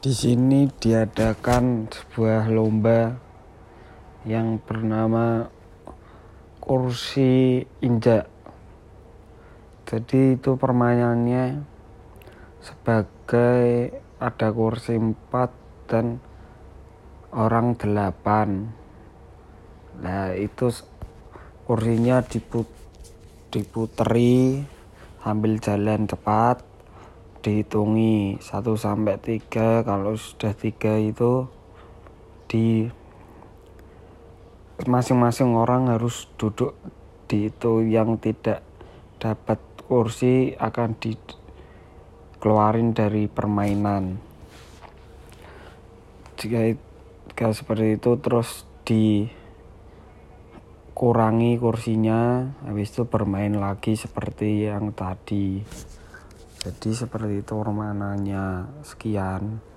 Di sini diadakan sebuah lomba yang bernama kursi injak. Jadi itu permainannya sebagai ada kursi 4 dan orang 8. Nah, itu kursinya diput diputeri sambil jalan cepat dihitungi 1 sampai 3 kalau sudah 3 itu di masing-masing orang harus duduk di itu. Yang tidak dapat kursi akan dikeluarin dari permainan. Jika, jika seperti itu terus dikurangi kursinya. Habis itu bermain lagi seperti yang tadi jadi seperti itu permainannya. Sekian.